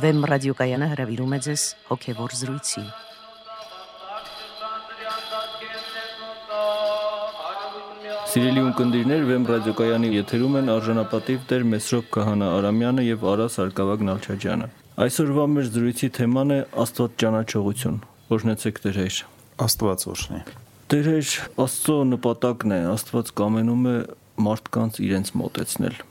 Վեմ ռադիոկայանը հրավիրում է ձեզ հոգևոր զրույցի։ Սիրելի ունկնդիրներ, Վեմ ռադիոկայանի եթերում են արժանապատիվ Տեր Մեսրոպ Քահանա Արամյանը եւ Արա Սարգսակ Նալչաջյանը։ Այսօրվա մեր զրույցի թեման է Աստված ճանաչողություն։ Օրհնեցեք Տեր հայր։ Աստված օրհնի։ Տեր հայր, Աստծո նպատակն է, Աստված կամենում է մարդկանց իրենց մոտեցնել։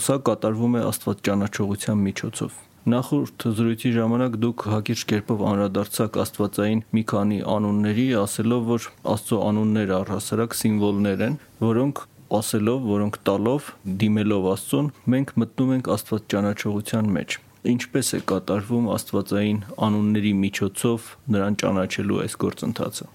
Սա կատարվում է Աստված ճանաչողության միջոցով։ Նախորդ զրույցի ժամանակ դուք հակիրճ կերպով անդրադարձաք Աստվածային մի քանի անունների, ասելով, որ Աստծո անունները առհասարակ սիմվոլներ են, որոնք ասելով, որոնք տալով, դիմելով Աստծուն, մենք մտնում ենք Աստված ճանաչողության մեջ։ Ինչպես է կատարվում Աստվածային անունների միջոցով նրան ճանաչելու այս գործընթացը։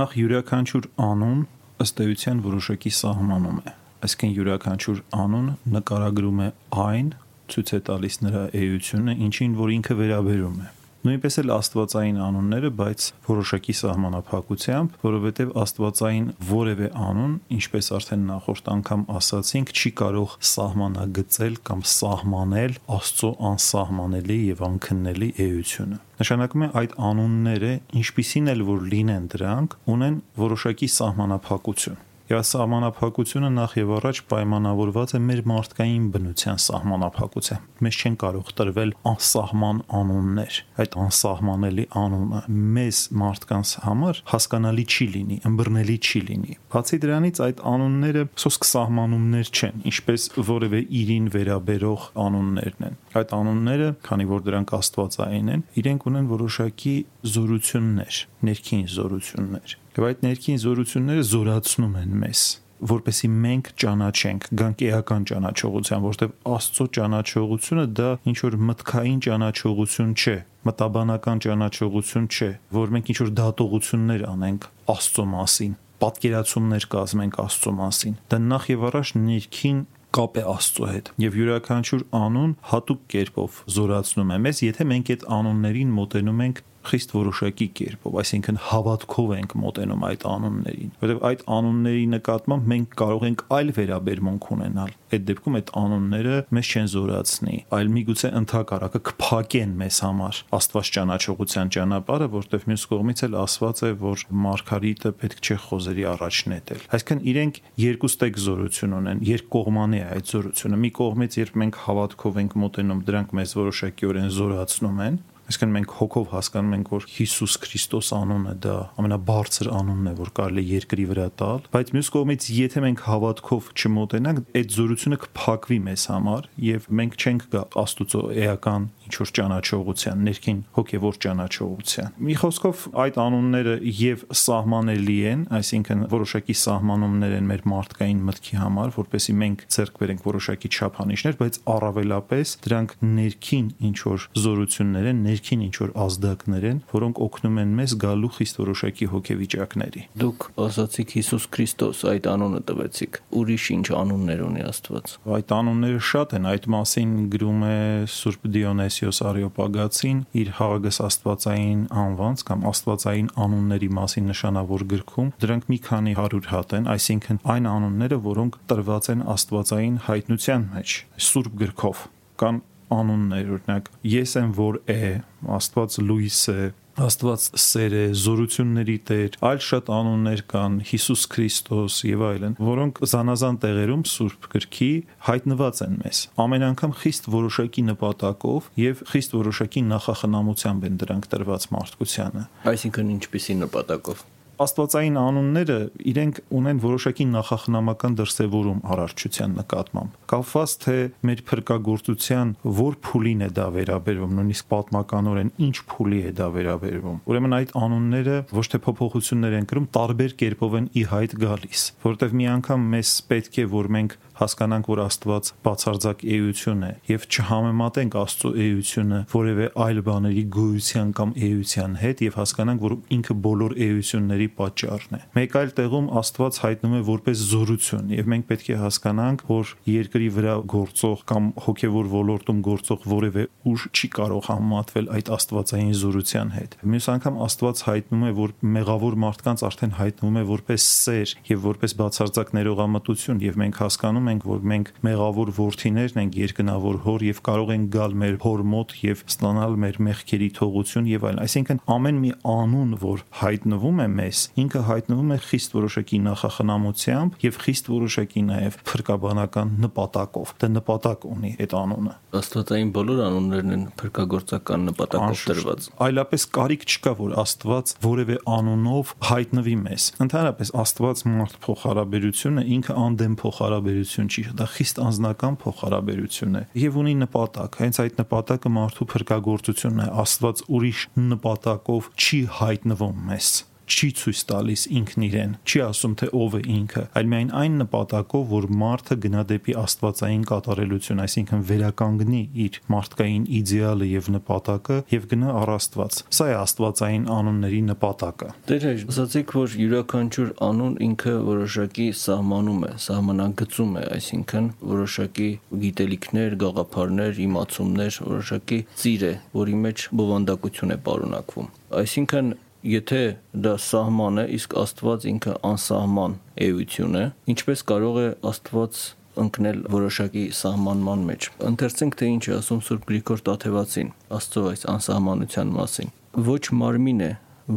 Նախ յուրաքանչյուր անուն ըստ էության որոշակի սահմանում է։ Այսինքն յուրաքանչյուր անուն նկարագրում է այն, ցույց է տալիս նրա էությունը, ինչին որ ինքը վերաբերում է։ Նույնպես էլ աստվածային անունները, բայց որոշակի սահմանափակությամբ, որովհետև աստվածային որևէ անուն, ինչպես արդեն նախորդ անգամ ասացինք, չի կարող սահմանագծել կամ սահմանել Աստծո անսահմանելի եւ անքննելի էությունը։ Նշանակում է այդ անունները, ինչպիսին էլ որ լինեն դրանք, ունեն որոշակի սահմանափակություն Եվ սահմանափակությունը նախ եւ առաջ պայմանավորված է մեր մարդկային բնության սահմանափակությամբ։ Մեզ չեն կարող տրվել անսահման անուններ։ Այդ անսահմանելի անունը մեզ մարդկանց համար հասկանալի չի լինի, ըմբռնելի չի լինի։ Բացի դրանից այդ անունները սոսկ սահմանումներ չեն, ինչպես որևէ իրին վերաբերող անուններն են։ Այդ անունները, քանի որ դրանք աստվածային են, իրենք ունեն որոշակի զորություններ, ներքին զորություններ Եվ այդ ներքին զորությունները զորացնում են մեզ որպեսի մենք ճանաչենք գանք էական ճանաչողության, որտեղ Աստծո ճանաչողությունը դա ինչ որ մտքային ճանաչողություն չէ, մտաբանական ճանաչողություն չէ, որ մենք ինչ որ դատողություններ անենք Աստծո մասին, պատկերացումներ կազմենք Աստծո մասին։ Դա նախ եւ առաջ ներքին կապ է Աստծո հետ եւ յուրաքանչյուր անուն հատուկ կերպով զորացնում է մեզ, եթե մենք այդ անուններին մոտենում ենք խիստ որոշակի կերպով, այսինքն հավատքով ենք մոտենում այդ անուններին, որովհետև այդ անունների նկատմամբ մենք կարող ենք այլ վերաբերմունք ունենալ։ Այդ դեպքում այդ անունները մեզ չեն զորացնի, այլ միգուցե ընդհակառակը կփակեն մեզ համար Աստված ճանաչողության ճանապարհը, որտեղ մյուս կողմից էլ ասված է, որ Մարգարիտը պետք չէ խոզերի առաջ նետել։ Այսինքն իրենք երկու ստեկ զորություն ունեն, երկկողմանի է այդ զորությունը։ Մի կողմից երբ մենք հավատքով ենք մոտենում, դրանք մեզ որոշակիորեն զորացնում են, Այսինքն մենք հոգով հասկանում ենք, որ Հիսուս Քրիստոս անունը դա ամենաբարձր անունն է, որ կարելի երկրի վրա տալ, բայց մյուս կողմից, եթե մենք հավատքով չմոտենանք, այդ զորությունը կփակվի մեզ համար եւ մենք չենք գա Աստուծո էական ինչ որ ճանաչողության, ներքին հոգևոր ճանաչողության։ Մի խոսքով այդ անունները եւ սահմանելի են, այսինքն որոշակի սահմանումներ են մեր մարդկային մտքի համար, որպեսզի մենք ձեռք բերենք որոշակի չափանիշներ, բայց առավելապես դրանք ներքին ինչ որ զորություններ են, ներքին ինչ որ ազդակներ են, որոնք օգնում են մեզ գալու խիստ որոշակի հոգեվիճակների։ Դուք ասացիք Հիսուս Քրիստոս, այդ անունը տվեցիք։ Ուրիշ ինչ անուններ ունի Աստված։ Այդ անունները շատ են, այդ մասին գրում է Սուրբ Դիոնես Թեսիոս Արիոպագացին իր Հաղագս Աստվածային անվանց կամ Աստվածային անունների մասին նշանավոր գրքում դրանք մի քանի 100 հատ են, այսինքն այն անունները, որոնք տրված են Աստվածային հայտնության մեջ, Սուրբ գրքով կան անուններ, օրինակ ես եմ որ է, Աստված լույս է, Աստված սեր է, զորությունների Տեր, այլ շատ անուններ կան, Հիսուս Քրիստոս եւ այլն, որոնք զանազան տեղերում Սուրբ գրքի հայտնված են մեզ։ Ամեն անգամ խիստ որոշակի նպատակով եւ խիստ որոշակի նախախնամությամբ են դրանք տրված մարդկությանը։ Այսինքն ինչպիսի նպատակով աստվածային անունները իրենք ունեն որոշակի նախախնամական դրսևորում առարչության նկատմամբ։ Կապված թե մեր փրկagorցության որ փուլին է դա վերաբերվում, նույնիսկ պատմականորեն ինչ փուլի է դա վերաբերվում։ Ուրեմն այդ անունները ոչ թե փոփոխություններ են կրում, տարբեր կերպով են ի հայտ գալիս, որովհետև մի անգամ մեզ պետք է որ մենք հասկանանք, որ Աստված բացարձակ էություն է եւ չհամեմատենք Աստծո էությունը որևէ այլ բաների գոյության կամ էության հետ եւ հասկանանք, որ ինքը բոլոր էությունների պատճառն է։ Մեկ այլ տեղում Աստված հայտնվում է որպես զորություն եւ մենք պետք է հասկանանք, որ երկրի վրա գործող կամ հոգեվոր ոլորտում գործող որևէ ուժ չի կարող համեմատվել այդ աստվածային զորության հետ։ Մյուս անգամ Աստված հայտնում է, որ մեղավոր մարդկանց արդեն հայտնվում է որպես սեր եւ որպես բացարձակ ներողամտություն եւ մենք հասկանում ենք, որ մենք մեղավոր որդիներն ենք երկնավոր հոր եւ կարող ենք գալ մեր հոր մոտ եւ ստանալ մեր մեղքերի թողություն եւ այլն։ Այսինքն ամեն մի անուն, որ հայտնվում է մեզ, ինքը հայտնվում է խիստ որոշակի նախախնամությամբ եւ խիստ որոշակի նաեւ փրկաբանական նպատակով։ Դա նպատակ ունի այդ անունը։ Աստվածային բոլոր անուններն են փրկagorցական նպատակով տրված։ Այլապես կարիք չկա, որ Աստված որևէ անունով հայտնվի մեզ։ Ընդհանրապես Աստված մարդ փոխհարաբերությունը ինքը անդեմ փոխհարաբերություն չի, դա խիստ անznական փոխհարաբերություն է եւ ունի նպատակ։ Հենց այդ նպատակը մարդու փրկagorցությունն է։ Աստված ուրիշ նպատակով չի հայտնվում մեզ չի ցույց տալիս ինքն իրեն, չի ասում թե ով է ինքը, այլ միայն այն նպատակով, որ մարդը գնա դեպի աստվածային կատարելություն, այսինքն վերականգնի իր մարդկային իդեալը եւ նպատակը եւ գնա առ Աստված։ Սա է աստվածային անունների նպատակը։ Դեր է, ասացիք, որ յուրաքանչյուր անուն ինքը որոշակի սահմանում է, սահմանագծում է, այսինքն որոշակի գիտելիքներ, գաղափարներ, իմացումներ, որոշակի ծիր է, որի մեջ բովանդակություն է պարունակվում։ Այսինքն եթե դա սահման է, իսկ Աստված ինքը անսահման էություն է, ինչպես կարող է Աստված ընկնել որոշակի սահմանման մեջ։ Ընթերցենք թե ինչ է ասում Սուրբ Գրիգոր Տաթևացին Աստծո այս անսահմանության մասին։ Ոչ մարմին է,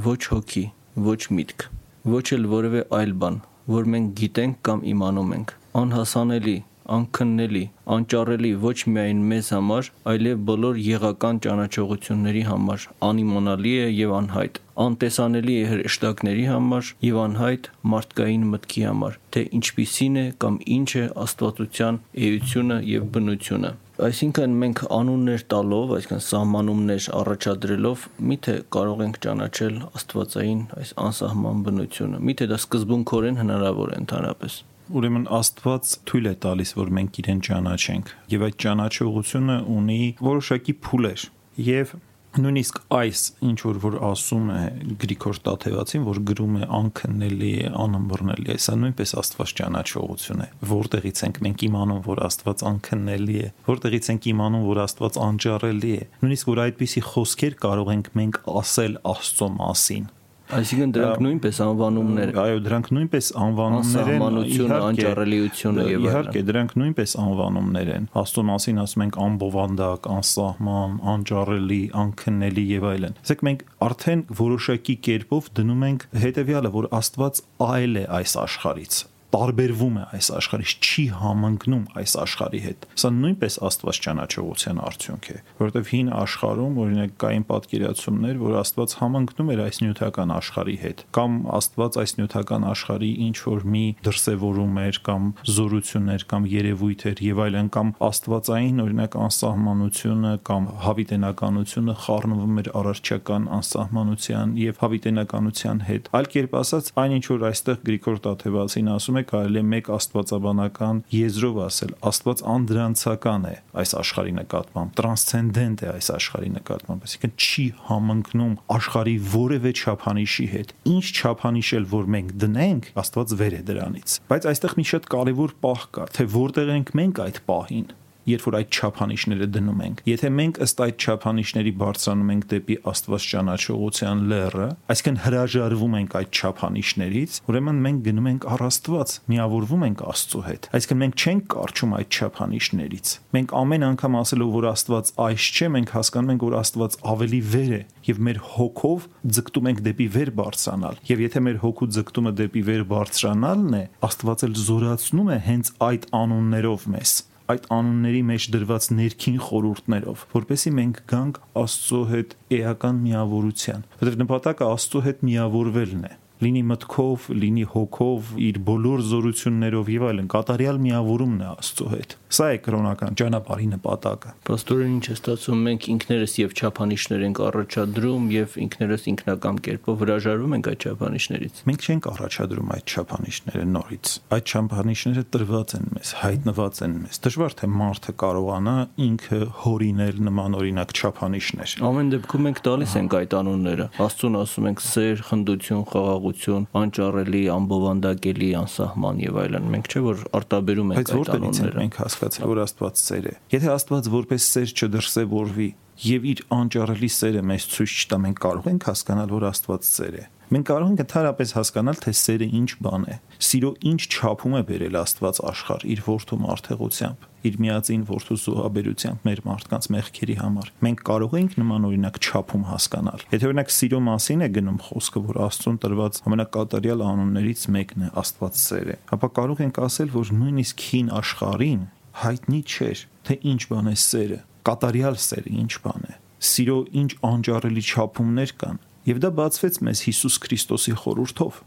ոչ հոգի, ոչ միտք, ոչ էլ որևէ այլ բան, որ մենք գիտենք կամ իմանում ենք։ Անհասանելի, անքննելի, անճարելի ոչ միայն մեզ համար, այլև բոլոր եղական ճանաչողությունների համար, անիմանալի է եւ անհայտ, անտեսանելի է հրեշտակների համար եւ անհայտ մարդկային մտքի համար, թե ինչպիսին է կամ ինչ է աստվածության էությունը եւ բնությունը։ Այսինքն մենք անուններ տալով, այսինքն սահմանումներ առաջադրելով, միթե կարող ենք ճանաչել աստվածային այս անսահման բնությունը։ Միթե դա սկզբունքորեն հնարավոր է ընդհանրապես։ Ուրեմն Աստված թույլ է տալիս, որ մենք իրեն ճանաչենք, եւ այդ ճանաչողությունը ունի որոշակի փուլեր։ Եվ նույնիսկ այս ինչ որ որ ասում է Գրիգոր Տաթևացին, որ գրում է անքննելի անըմբռնելի սա նույնպես Աստված ճանաչողություն է։ Որտեղից ենք մենք իմանում, որ Աստված անքննելի է, որտեղից ենք իմանում, որ Աստված անջարելի է։ Նույնիսկ որ այդպիսի խոսքեր կարող ենք մենք ասել Աստծո մասին Այսինքն դրանք նույնպես անվանումներ Այո, դրանք նույնպես անվանումներ են։ Անսահմանությունը, անճարելիությունը եւ այլն։ Իհարկե, դրանք նույնպես անվանումներ են։ Աստծո մասին ասում ենք անբովանդակ, անսահման, անճարելի, անքննելի եւ այլն։ Իսկ մենք արդեն որոշակի կերպով դնում ենք հետեւյալը, որ Աստված այլ է այս աշխարից տարբերվում է այս աշխարհից, չի համընկնում այս աշխարհի հետ։ Սա նույնպես Աստված ճանաչողության արդյունք է, որովհետև հին աշխարհում օրինակ կային պատկերացումներ, որ Աստված համընկնում էր այս նյութական աշխարհի հետ, կամ Աստված այս նյութական աշխարհի ինչ որ մի դրսևորում էր կամ զորություններ կամ երևույթ էր եւ այլն կամ Աստվածային օրինակ անսահմանությունը կամ հավիտենականությունը խառնվում էր առարչական անսահմանության եւ հավիտենականության հետ։ Այլ կերպ ասած, այնինչ որ այստեղ Գրիգոր Տաթևացին ասում է կարելի է մեկ աստվածաբանական եզրով ասել աստված անդրանցական է այս աշխարհի նկատմամբ տրանսցենդենտ է այս աշխարհի նկատմամբ այսինքն չի համընկնում աշխարհի որևէ չափանիշի հետ ինչ չափանիշ էլ որ մենք դնենք աստված վեր է դրանից բայց այստեղ մի շատ կարևոր պահ կա թե որտեղ ենք մենք այդ պահին երբ որ այդ չափանիշները դնում ենք։ Եթե մենք ըստ այդ չափանիշների բարձրանում ենք դեպի Աստված ճանաչողության լեռը, այսինքն հրաժարվում ենք այդ չափանիշներից, ուրեմն մենք գնում ենք առ Աստված, միավորվում ենք Աստծո հետ։ Այսինքն մենք չենք կարճում այդ չափանիշներից։ Մենք ամեն անգամ ասելով որ Աստված այս չէ, մենք հասկանում ենք որ Աստված ավելի վեր է եւ մեր հոգով ձգտում ենք դեպի վեր բարձրանալ։ Եվ եթե մեր հոգու ձգտումը դեպի վեր բարձրանալն է, Աստված էլ զորացնում է հենց այդ անուններով մեզ այդ անունների մեջ դրված ներքին խորհուրդներով, որպեսզի մենք գանք Աստծո հետ էական միավորության, որովհետև նպատակը Աստծո հետ միավորվելն է լինի մտքով, լինի հոգով, իր բոլոր զորություններով եւ այլն, կատարյալ միավորումն է Աստծո հետ։ Սա է կրոնական ճանապարհի նպատակը։ Պաստորեն ինչ է ստացվում, մենք ինքներս եւ չափանիշներ ենք առաջադրում եւ ինքներս ինքնական կերպով հրաժարվում ենք այդ չափանիշներից։ Մենք չենք առաջադրում այդ չափանիշները նորից։ Այդ չափանիշները տրված են մեզ, հայտնված են մեզ։ Դժվար թե մարդը կարողանա ինքը հորինել նման օրինակ չափանիշներ։ Ամեն դեպքում մենք տալիս ենք այդ անունները։ Աստծուն ասում ենք սեր, խնդություն, խաղաղ ճանաչողություն, անճարելի, անբովանդակելի, անսահման եւ այլն։ Մենք չէ որ արտաբերում ենք այդ անունները։ Մենք հասկացել որ Աստված ծեր է։ Եթե Աստված որպես ծեր չդրսևորվի եւ իր անճարելի սերը մեզ ցույց չտա, մենք կարող ենք հասկանալ, որ Աստված ծեր է։ Մենք կարող ենք ընդհանրապես հասկանալ, թե սերը ինչ բան է։ Սիրո ինչ չափում է բերել Աստված աշխարհ իր որդու մարդեղությամբ, իր միածին որդու զոհաբերությամբ մեր մարդկանց մեղքերի համար։ Մենք կարող ենք նման օրինակ չափում հասկանալ։ Եթե օրինակ սիրո մասին է գնում խոսքը, որ Աստծուն տրված ամենակատարյալ անուններից մեկն է Աստված սերը, ապա կարող ենք ասել, որ նույնիսկ հին աշխարհին հայտնի չէր, թե ինչ բան է սերը, կատարյալ սերը ինչ բան է սիրո ինչ անջարելի չափումներ կան Եվ դա բացվեց մեզ Հիսուս Քրիստոսի խորհրդով։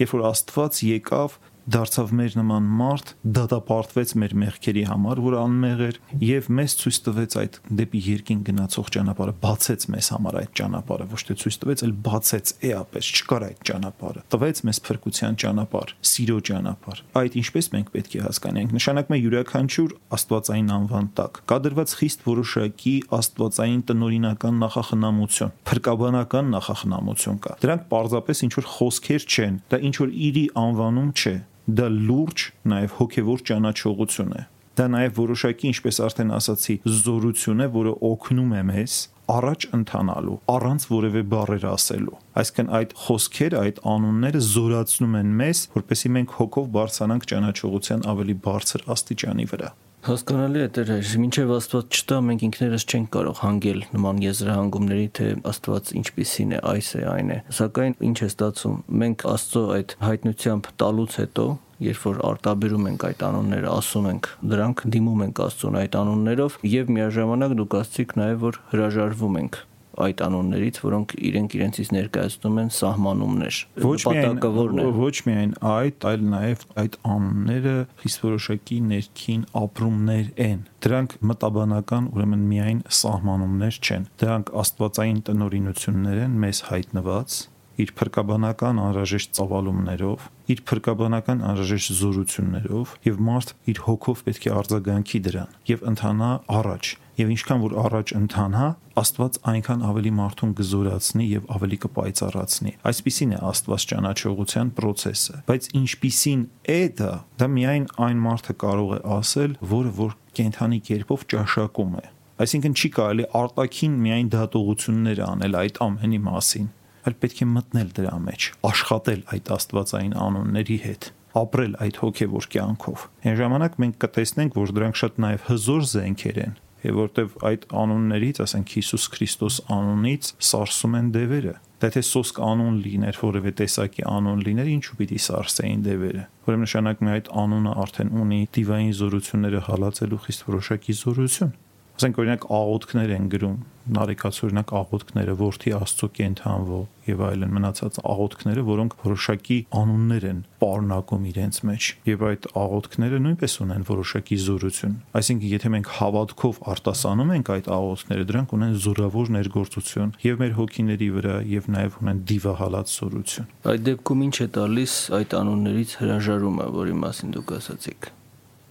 Երբ որ Աստված եկավ դարձավ մեր նման մարդ, դատապարտվեց մեր մեղքերի համար, որ անմեղ էր, եւ մեզ ցույց տվեց այդ դեպի երկին գնացող ճանապարհը, բացեց մեզ համար այդ ճանապարհը, ոչ թե ցույց տվեց, այլ բացեց էապես, չկար այդ ճանապարհը։ Տվեց մեզ փրկության ճանապարհ, սիրո ճանապարհ։ Այդ ինչպես մենք պետք է հասկանանք։ Նշանակում է յուրաքանչյուր աստվածային անվան տակ կա դրված խիստ որոշակի աստվածային տնօրինական նախախնամություն, փրկաբանական նախախնամություն կա։ Դրանք պարզապես ինչ որ խոսքեր չեն, դա ինչ որ իրի անվանում չէ դա լուրջ նաև հոգևոր ճանաչողություն է դա նաև որոշակի ինչպես արդեն ասացի զորություն է որը օգնում է մեզ առաջ ընթանալու առանց որևէ բառեր ասելու այսինքն այդ խոսքերը այդ անունները զորացնում են մեզ որպեսզի մենք հոգով բարձրանանք ճանաչողության ավելի բարձր աստիճանի վրա Հասկանալի է դեր մինչև Աստված չտա մենք ինքներս չենք կարող հանգել նման եզրահանգումների թե Աստված ինչպիսին է այս է այն է սակայն ինչ է ստացում մենք Աստծո այդ հայտնությամբ տալուց հետո երբ որ արտաբերում ենք այդ անունները, ասում ենք դրանք, դիմում ենք Աստծուն այդ անուններով եւ միաժամանակ դուք ասցիք նաեւ որ հրաժարվում ենք այդ անուններից, որոնք իրենք իրենցից ներկայացնում են սահմանումներ։ Ոչ միայն ոչ միայն այդ, այլ նաև այդ անունները խիստ որոշակի ներքին ապրումներ են։ Դրանք մտաբանական, ուրեմն միայն սահմանումներ չեն։ Դրանք աստվածային տնորինություններ են մեզ հայտնված իր փրկաբանական անհրաժեշտ ծավալումներով, իր փրկաբանական անհրաժեշտ զորություններով եւ մարդ իր հոգով պետք է արձագանքի դրան եւ ընթանա առաջ եւ ինչքան որ առաջ ընթանա Աստված այնքան ավելի մարդուն կզորացնի եւ ավելի կպայծառացնի այսպիսին է Աստված ճանաչողության process-ը բայց ինչպիսին է դա դա միայն այն մարդը կարող է ասել որը որ կենթանի կերպով ճաշակում է այսինքն չի կարելի արտաքին միայն դատողություններ անել այդ ամենի մասին այլ պետք է մտնել դրա մեջ, աշխատել այդ աստվածային անունների հետ ապրել այդ հոգևոր կյանքով։ Այն ժամանակ մենք կտեսնենք, որ դրանք շատ նաև հզոր զենքեր են, եւ որտեվ այդ անուններից, ասենք Հիսուս Քրիստոս անունից սարսում են դևերը։ Դա թե սոսկ անուն լիներ, որևէ տեսակի անուն լիներ, ինչու պիտի սարսեին դևերը։ Ուրեմն նշանակում է այդ անունը արդեն ունի դիվային զորությունները հալածելու խիստ որոշակի զորություն ասենք օրինակ աղոթքներ են գրում նարեկաց օրինակ աղոթքները որդի աստծո կենթանվո եւ այլն մնացած աղոթքները որոնք որոշակի անուններ են պարունակում իրենց մեջ եւ այդ աղոթքները նույնպես ունեն որոշակի զորություն այսինքն եթե մենք հավատքով արտասանում ենք այդ աղոթքները դրանք ունեն զորավոր ներգործություն եւ մեր հոգիների վրա եւ նաեւ ունեն դիվահալած զորություն այդ դեպքում ինչ է տալիս այդ անուններից հրաժարումը որի մասին դուք ասացիք?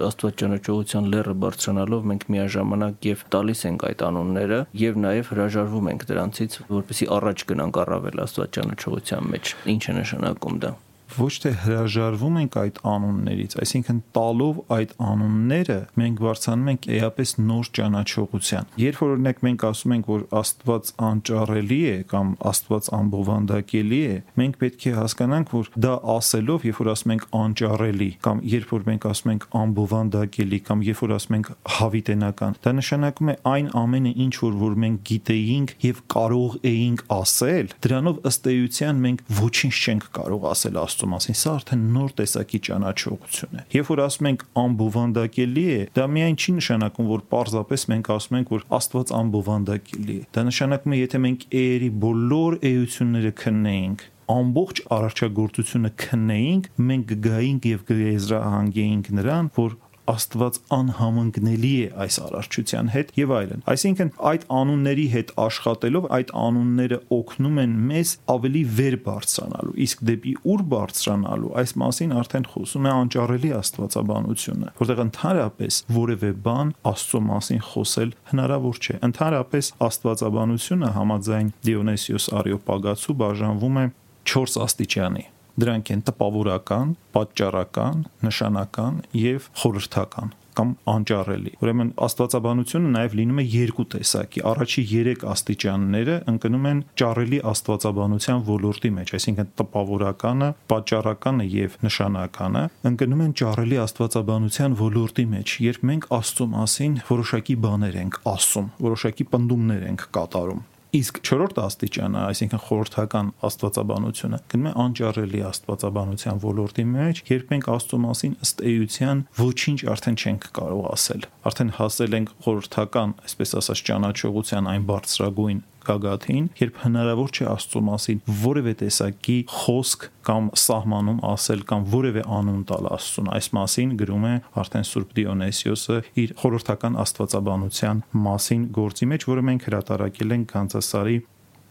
Աստվածճանաչողության լերը բարձրանալով մենք միաժամանակ եւ տալիս ենք այդ անունները եւ նաեւ հրաժարվում ենք դրանցից որպեսի առաջ գնանք առավել աստվածճանաչողության մեջ ինչ է նշանակում դա ոչ թե հրաժարվում ենք այդ անուններից, այսինքն տալով այդ անունները մենք բարձանում ենք էապես նոր ճանաչողության։ Երբ որ օրինակ մենք ասում ենք, որ Աստված անճարելի է կամ Աստված անբովանդակելի է, մենք պետք է հասկանանք, որ դա ասելով, երբ որ ասում ենք անճարելի կամ երբ որ մենք ասում ենք անբովանդակելի կամ երբ որ ասում ենք հավիտենական, դա նշանակում է այն ամենը, ինչ որ որ մենք գիտեինք եւ կարող էինք ասել, դրանով ըստ էության մենք ոչինչ չենք կարող ասել Աստծո մասին, սա արդեն նոր տեսակի ճանաչողություն է։ Երբ որ ասում ենք անբովանդակելի է, դա միայն չի նշանակում, որ պարզապես մենք ասում ենք, որ Աստված անբովանդակելի է։ Դա նշանակում է, եթե մենք էերի բոլոր էությունները քննեինք, ամբողջ արարչագործությունը քննեինք, մենք գայինք եւ գեզրահանգեինք նրան, որ Աստված անհամընկնելի է այս արարչության հետ եւ այլն։ Այսինքն այդ անունների հետ աշխատելով այդ անունները օգնում են մեզ ավելի վեր բարձրանալու, իսկ դեպի ուր բարձրանալու այս մասին արդեն խոսում է անճարելի աստվածաբանությունը, որտեղ ընդհանրապես որևէ բան Աստծո մասին խոսել հնարավոր չէ։ Ընդհանրապես աստվածաբանությունը համաձայն Դիոնեսիոս Արիոպագացու բաժանվում է 4 աստիճանի Դրանք են տպավորական, պատճառական, նշանական եւ խորհրդական կամ անճառելի։ Ուրեմն աստվածաբանությունը նաև լինում է երկու տեսակի։ Առաջի 3 աստիճանները ընկնում են ճառելի աստվածաբանության ոլորտի մեջ, այսինքն տպավորականը, պատճառականը եւ նշանականը ընկնում են ճառելի աստվածաբանության ոլորտի մեջ, երբ մենք Աստծո մասին որոշակի բաներ ենք ասում, որոշակի պնդումներ ենք կատարում Իսկ 4-րդ աստիճանը, այսինքն խորհրդական աստվածաբանությունը, գնում է անճառելի աստվածաբանության ոլորտի մեջ, երբ մենք Աստծո մասին ըստ էության ոչինչ արդեն չենք կարող ասել։ Արդեն հասել ենք խորհրդական, այսպես ասած, ճանաչողության այն բարձրագույն գագաթին, երբ հնարավոր չէ Աստծո մասին որևէ տեսակի խոսք կամ սահմանում ասել կամ որևէ անուն տալ Աստծուն։ Այս մասին գրում է արդեն Սուրբ Դիոնեսիոսը իր խորհրդական աստվածաբանության մասին գործի մեջ, որը մենք հրատարակել ենք Կանցասարի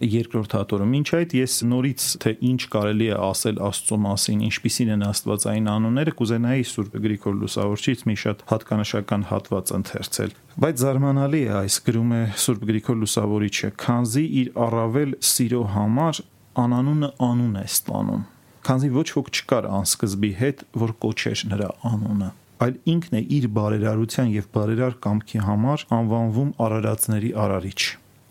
երկրորդ հատորում։ Ինչ այդ ես նորից թե ինչ կարելի է ասել Աստծո մասին, ինչպիսին են Աստվածային անունները, կուզենայի Սուրբ Գրիգոր Լուսավորչից մի շատ հատկանշական հատված ընթերցել։ Բայց զարմանալի է այս գրում է Սուրբ Գրիգոր Լուսավորիչը, քանզի իր առավել սիրո համար անանունը անուն է ստանում։ Քանզի ոչ ոք չկար անսկզբի հետ, որ կոչեր նրա անունը այլ ինքն է իր բարերարության եւ բարերար կամքի համար անվանվում արարածների արարիչ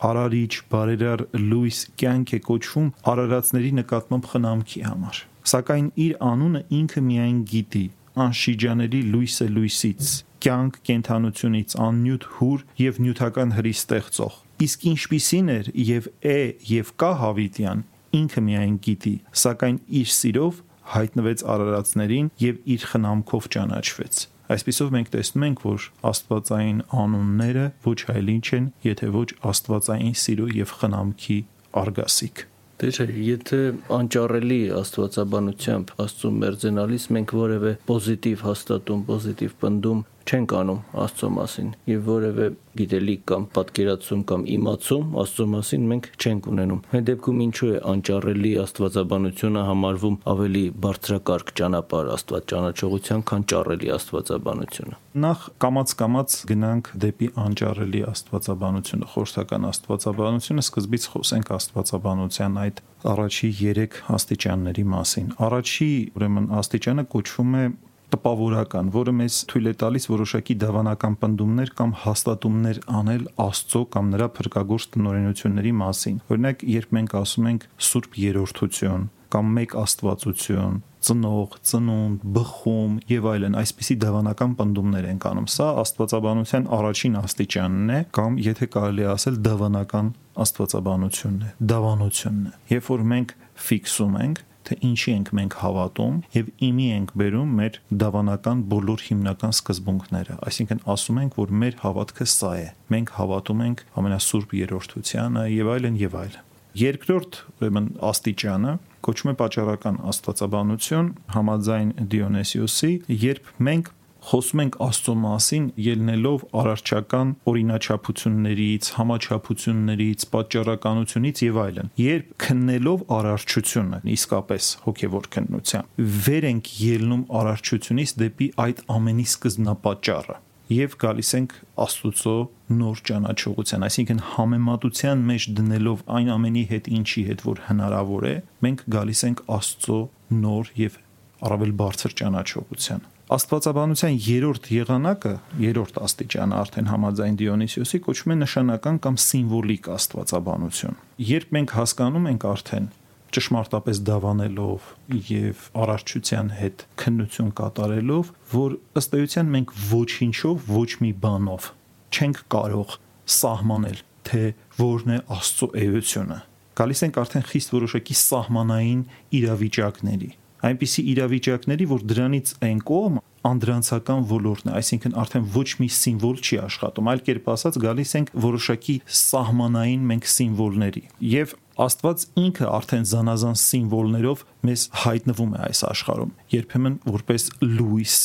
արարիչ, բարերար լույս կյանք է կոչվում արարածների նկատմամբ խնամքի համար։ Սակայն իր անունը ինքը միայն գիտի, անշիջանելի լույս է լույսից, կյանք կենթանությունից, աննյութ հուր եւ նյութական հրի ստեղծող։ Իսկ ինչպիսին էր եւ է եւ կա Հավիտյան, ինքը միայն գիտի, սակայն իր սիրով հայտնվեց արարածներին եւ իր խնամքով ճանաչվեց։ Այսպիսով մենք տեսնում ենք, որ աստվածային անունները ոչ հայլին չեն, եթե ոչ աստվածային սիրո եւ խնամքի արգասիկ։ Դե չէ, եթե անճառելի աստվածաբանությամբ Աստծո մերձենալիս մենք որևէ պոզիտիվ հաստատում, պոզիտիվ պնդում չենք անում Աստծո մասին եւ որևէ գիտելիք կամ պատկերացում կամ իմացում Աստծո մասին մենք չենք ունենում։ Այդ դեպքում ինչու է անճառելի աստվածաբանությունը համարվում ավելի բարձրակարգ ճանապարհ Աստված ճանաչողության, քան ճառելի աստվածաբանությունը։ Նախ կամած-կամած գնանք դեպի անճառելի աստվածաբանությունը, խորհրդական աստվածաբանությունը, սկզբից խոսենք աստվածաբանության այդ առաջի 3 աստիճանների մասին։ Առաջի, ուրեմն, աստիճանը կոչվում է տպավորական, որը մեզ թույլ է տալիս որոշակի դավանական պնդումներ կամ հաստատումներ անել Աստծո կամ նրա փրկagorց տնօրինությունների մասին։ Օրինակ, երբ մենք ասում ենք Սուրբ Երորդություն կամ մեկ Աստվածություն, ծնող, ծնունդ, բխում եւ այլն, այսպիսի դավանական պնդումներ ենք անում։ Սա աստվածաբանության առաջին աստիճանն է, կամ եթե կարելի ասել դավանական աստվածաբանությունն է, դավանությունն է։ Երբ որ մենք ֆիքսում ենք, թե ինչի ենք մենք հավատում եւ իմի ենք բերում մեր դավանական բոլոր հիմնական սկզբունքները այսինքն ասում ենք որ մեր հավատքը սա է. Մենք հավատում ենք ամենասուրբ երրորդությանը եւ այլն եւ այլն երկրորդ ուրեմն աստիճանը կոչվում է պատճառական աստվածաբանություն համաձայն Դիոնեսիոսի երբ մենք խոսում ենք Աստծո մասին ելնելով արարչական օրինաչափություններից, համաչափություններից, պատճառականությունից եւ այլն։ Երբ քննելով արարչությունը, իսկապես հոգեվոր քննությամբ, վեր ենք ելնում արարչությունից դեպի այդ ամենի սկզբնապատճառը եւ գալիս ենք Աստուծո նոր ճանաչողության, այսինքն համեմատության մեջ դնելով այն ամենի հետ, ինչի հետ որ հնարավոր է, մենք գալիս ենք Աստծո նոր եւ առավել բարձր ճանաչողության։ Աստվածաբանության երրորդ եղանակը, երրորդ աստիճանը արդեն համաձայն Դիոնիսիոսի կոչվում է նշանական կամ սիմվոլիկ աստվածաբանություն։ Երբ մենք հասկանում ենք արդեն ճշմարտապես դավանելով եւ առարչության հետ քննություն կատարելով, որ ըստ էության մենք ոչինչով ոչ մի բանով չենք կարող սահմանել, թե որն է Աստծո էությունը։ Գալիս ենք արդեն խիստ որոշակի սահմանային իրավիճակների այնպիսի իրավիճակների, որ դրանից այն կողմ անդրանցական ոլորտն է, այսինքն արդեն ոչ մի սիմվոլ չի աշխատում, այլ կերպ ասած գալիս ենք որոշակի սահմանային մենք սիմվոլների։ Եվ Աստված ինքը արդեն զանազան սիմվոլներով մեզ հայտնվում է այս աշխարհում, երբեմն որպես լույս,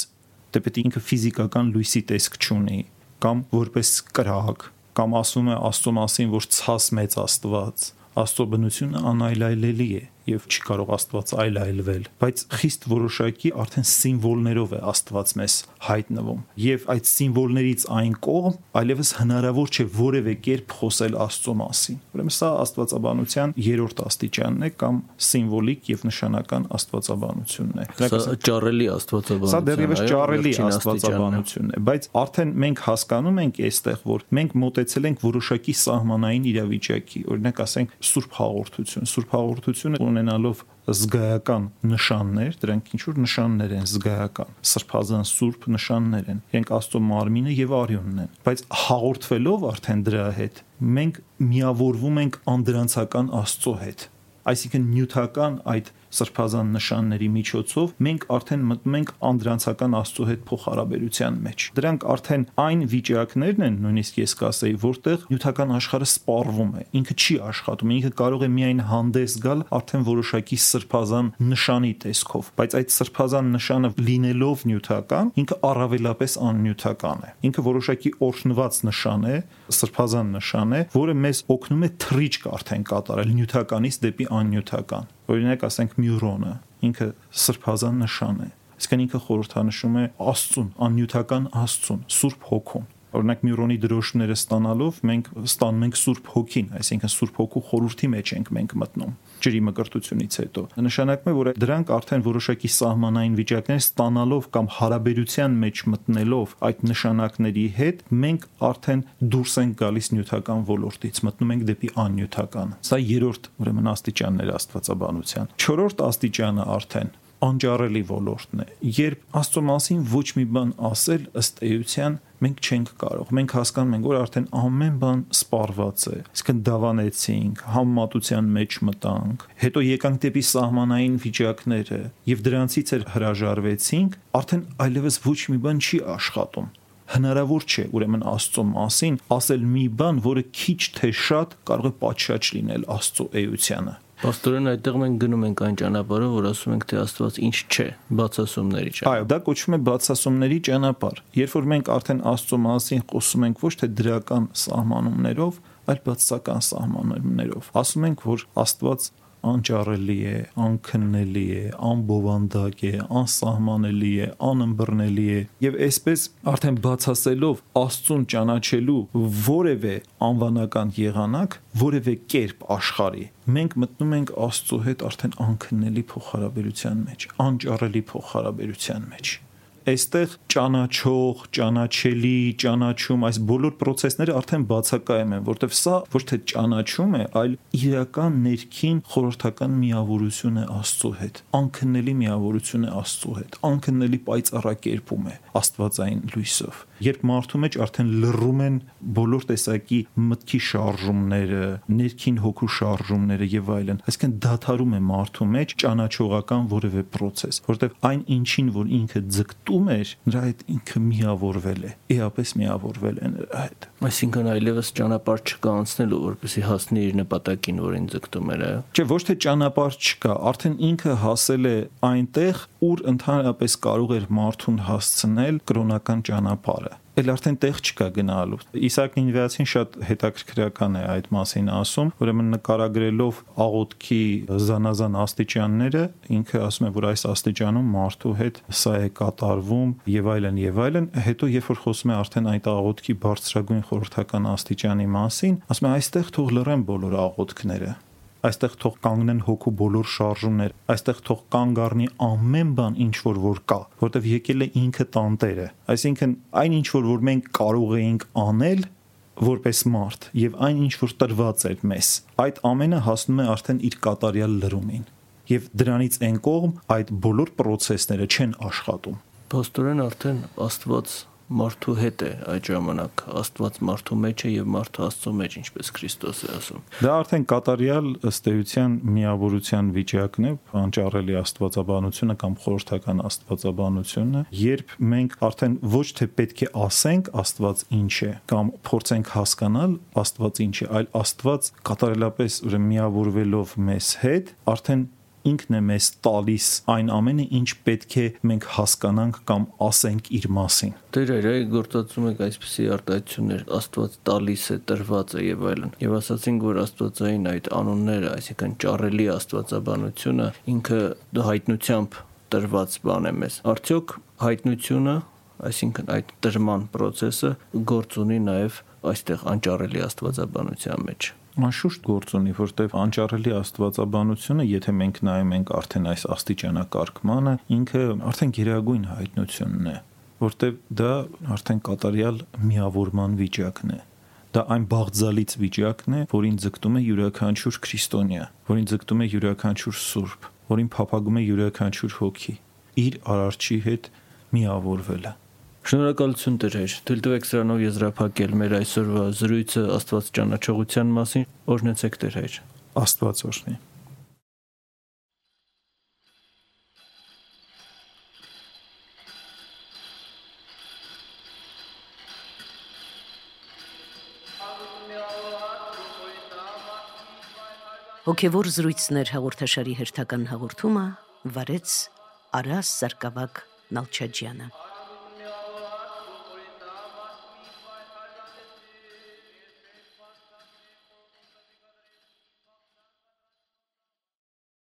դե է ինքը ֆիզիկական լույսի տեսք չունի, կամ որպես կրակ, կամ ասում է Աստծո մասին, որ ցած մեծ Աստված, Աստծո բնությունը անայլայլելի է եւ չի կարող Աստված այլայլվել, բայց խիստ որոշակի արդեն սիմվոլներով է Աստված մեզ հայտնվում։ Եվ այդ սիմվոլներից այն կողմ այլևս հնարավոր չէ որևէ կերպ խոսել Աստծո մասին։ Ուրեմն սա աստվածաբանության երրորդ աստիճանն է կամ սիմվոլիկ եւ նշանական աստվածաբանությունն է։ Սա ճառելի աստվածաբանություն։ Սա դեռևս ճառելի աստվածաբանությունն է, բայց արդեն մենք հասկանում ենք այստեղ, որ մենք մտածել ենք որոշակի սահմանային իրավիճակի, օրինակ ասենք Սուրբ հաղորդություն։ Սուրբ հաղորդությունը ունենալով զգայական նշաններ, դրանք ինչ որ նշաններ են զգայական, սրբազան սուրբ նշաններ են։ Իրենք Աստծո մարմինը եւ արյունն են, բայց հաղորդվելով արդեն դրա հետ մենք միավորվում ենք անդրանցական Աստծո հետ այսինքն նյութական այդ սրբազան նշանների միջոցով մենք արդեն մտնում ենք անդրանցական Աստծո հետ փոխհարաբերության մեջ։ Դրանք արդեն այն վիճակներն են, նույնիսկ ես կասեի, որտեղ նյութական աշխարհը սպառվում է, ինքը չի աշխատում, ինքը կարող է միայն հանդես գալ արդեն որոշակի սրբազան նշանի տեսքով, բայց այդ սրբազան նշանը լինելով նյութական, ինքը առավելապես աննյութական է։ Ինքը որոշակի օրհնված նշան է, սրբազան նշան է, որը մեզ օգնում է թրիճք արդեն կատարել նյութականից դեպի աննյութական Օրինակ ասենք Մյուրոնը, ինքը սրբազան նշան է։ Իսկն ինքը խորհրդանշում է Աստծուն, աննյութական Աստծուն, Սուրբ Հոգուն օրինակ Մյուրոնի դրոշները ստանալով մենք ստանում ենք Սուրբ Հոգին, այսինքն Սուրբ Հոգու խորհրդի մեջ ենք մենք մտնում ջրի մկրտությունից հետո։ Նշանակում է, որ դրանք արդեն որոշակի սահմանային վիճակներ ստանալով կամ հարաբերության մեջ մտնելով այդ նշանակների հետ, մենք արդեն դուրս ենք գալիս նյութական ոլորտից, մտնում ենք դեպի աննյութական։ Սա երրորդ ուրեմն աստիճաններ աստվածաբանության։ Չորրորդ աստիճանը արդեն անջարելի ոլորտն է։ Երբ Աստծո մասին ոչ մի բան ասել ըստ էության մենք չենք կարող։ Մենք հասկանում ենք, որ արդեն ամեն բան սպառված է։ Իսկն դավանեցինք, համեմատության մեջ մտանք, հետո եկանք դեպի սահմանային վիճակները եւ դրանցից էլ հրաժարվեցինք, արդեն այլևս ոչ մի բան չի աշխատում հնարավոր չէ ուրեմն Աստծո մասին ասել մի բան, որը քիչ թե շատ կարող է պատշաճ լինել Աստծո էությանը։ Պաստորեն այդտեղ մենք գնում ենք այն ճանապարհով, որ ասում ենք թե Աստված ինչ չէ, բացասումների ճանապարհ։ Այո, դա կոչվում է բացասումների ճանապարհ։ Երբ որ մենք արդեն Աստծո մասին խոսում ենք ոչ թե դրական սահմանումներով, այլ բացասական սահմանումներով, ասում ենք, որ Աստված անճարելի է, անքննելի է, անբովանդակ է, անսահմանելի է, անըմբռնելի է եւ այսպես արդեն բացասելով Աստծուն ճանաչելու որևէ անվանական եղանակ, որևէ կերպ աշխարի, մենք մտնում ենք Աստծո հետ արդեն անքննելի փոխհարաբերության մեջ, անճարելի փոխհարաբերության մեջ այստեղ ճանաչող, ճանաչելի, ճանաչում, այս բոլոր process-ները արդեն բացակայում են, որտեղ սա ոչ թե ճանաչում է, այլ իրական ներքին խորհրդական միավորություն է Աստծո հետ, անքննելի միավորություն է Աստծո հետ, անքննելի պայծառակերպում է Աստվածային լույսով երբ մարդու մեջ արդեն լռում են բոլոր տեսակի մտքի շարժումները, ներքին հոգու շարժումները եւ այլն, այսինքն դադարում է մարդու մեջ ճանաչողական որևէ process, որտեղ այն ինչին, որ ինքը ձգտում էր, նրա հետ ինքը միավորվել է, իհապես միավորվել է նրա հետ։ Այսինքն այլևս ճանապարհ չկա անցնելու, որպեսզի հասնի իր նպատակին, որին ձգտում էր, այո։ Չէ, ոչ թե ճանապարհ չկա, արդեն ինքը հասել է այնտեղ, ուր ընդհանրապես կարող էր մարդուն հասցնել կրոնական ճանապարհը էլ արդեն տեղ չկա գնալու։ Իսակ Նինվիացին շատ հետաքրքրական է այդ մասին ասում, ուրեմն նկարագրելով աղոթքի զանազան աստիճանները, ինքը ասում է, որ այս աստիճանում մարդու հետ սա է կատարվում եւ այլն եւ այլն, հետո երբ որ խոսում է արդեն այդ աղոթքի բարձրագույն խորհրդական աստիճանի մասին, ասում է այստեղ թող լռեն բոլոր աղոթքները այստեղ թող կանգնեն հոգու բոլոր շարժումներ, այստեղ թող կանգ առնի ամեն բան, ինչ որ որ կա, որտեվ եկել է ինքը տանտերը։ Այսինքն այն ինչ որ որ մենք կարող էինք անել, որպես մարդ եւ այն ինչ որ տրված էր մեզ, այդ ամենը հասնում է արդեն իր կատարյալ լրումին եւ դրանից այն կողմ այդ բոլոր process-ները չեն աշխատում։ Պաստորեն արդեն Աստված մարդու հետ է այդ ժամանակ. Աստված մարդու մեջ է եւ մարդը Աստծո մեջ ինչպես Քրիստոս է ասում դա արդեն կատարյալ ըստ էության միավորության վիճակն է անճարելի աստվածաբանությունը կամ խորհրդական աստվածաբանությունը երբ մենք արդեն ոչ թե պետք է ասենք Աստված ինչ է կամ փորձենք հասկանալ Աստված ինչ է այլ Աստված կատարելապես ուրեմն միավորվելով մեզ հետ արդեն ինքն է մեզ տալիս այն ամենը, ինչ պետք է մենք հասկանանք կամ ասենք իր մասին։ Դեր այ գործածում եք այսպիսի արտահայտություններ. Աստված տալիս է, տրված է եւ այլն։ Եվ ասացինք, որ Աստվածային այդ անունները, այսինքն ճառելի Աստվածաբանությունը ինքը հայտնությամբ տրված բան է մեզ։ Արդյոք հայտնությունը այսինքն այդ տրման process-ը գործ ունի նաև այստեղ անճառելի աստվածաբանության մեջ անշուշտ գործ ունի, որտեղ անճառելի աստվածաբանությունը, եթե մենք նայում ենք արդեն այս աստիճանակարգմանը, ինքը արդեն գերագույն հայտնությունն է, որտեղ դա արդեն կատարյալ միավորման վիճակն է դա այն բաղձալից վիճակն է, որին ձգտում է յուրաքանչյուր քրիստոնյա, որին ձգտում է յուրաքանչյուր սուրբ, որին փափագում է յուրաքանչյուր հոգի իր արարչի հետ միավորվելը։ Շնորհակալություն Տեր։ Թույլ տվեք սրանով եզրափակել մեր այսօրվա զրույցը Աստված ճանաչողության մասին։ Օրհնեցեք Տեր։ Աստված օրհնի։ Հոգևոր զրույցներ հաղորդաշարի հերթական հաղորդումը վարեց Արաս Սարգսակ Նալչաջյանը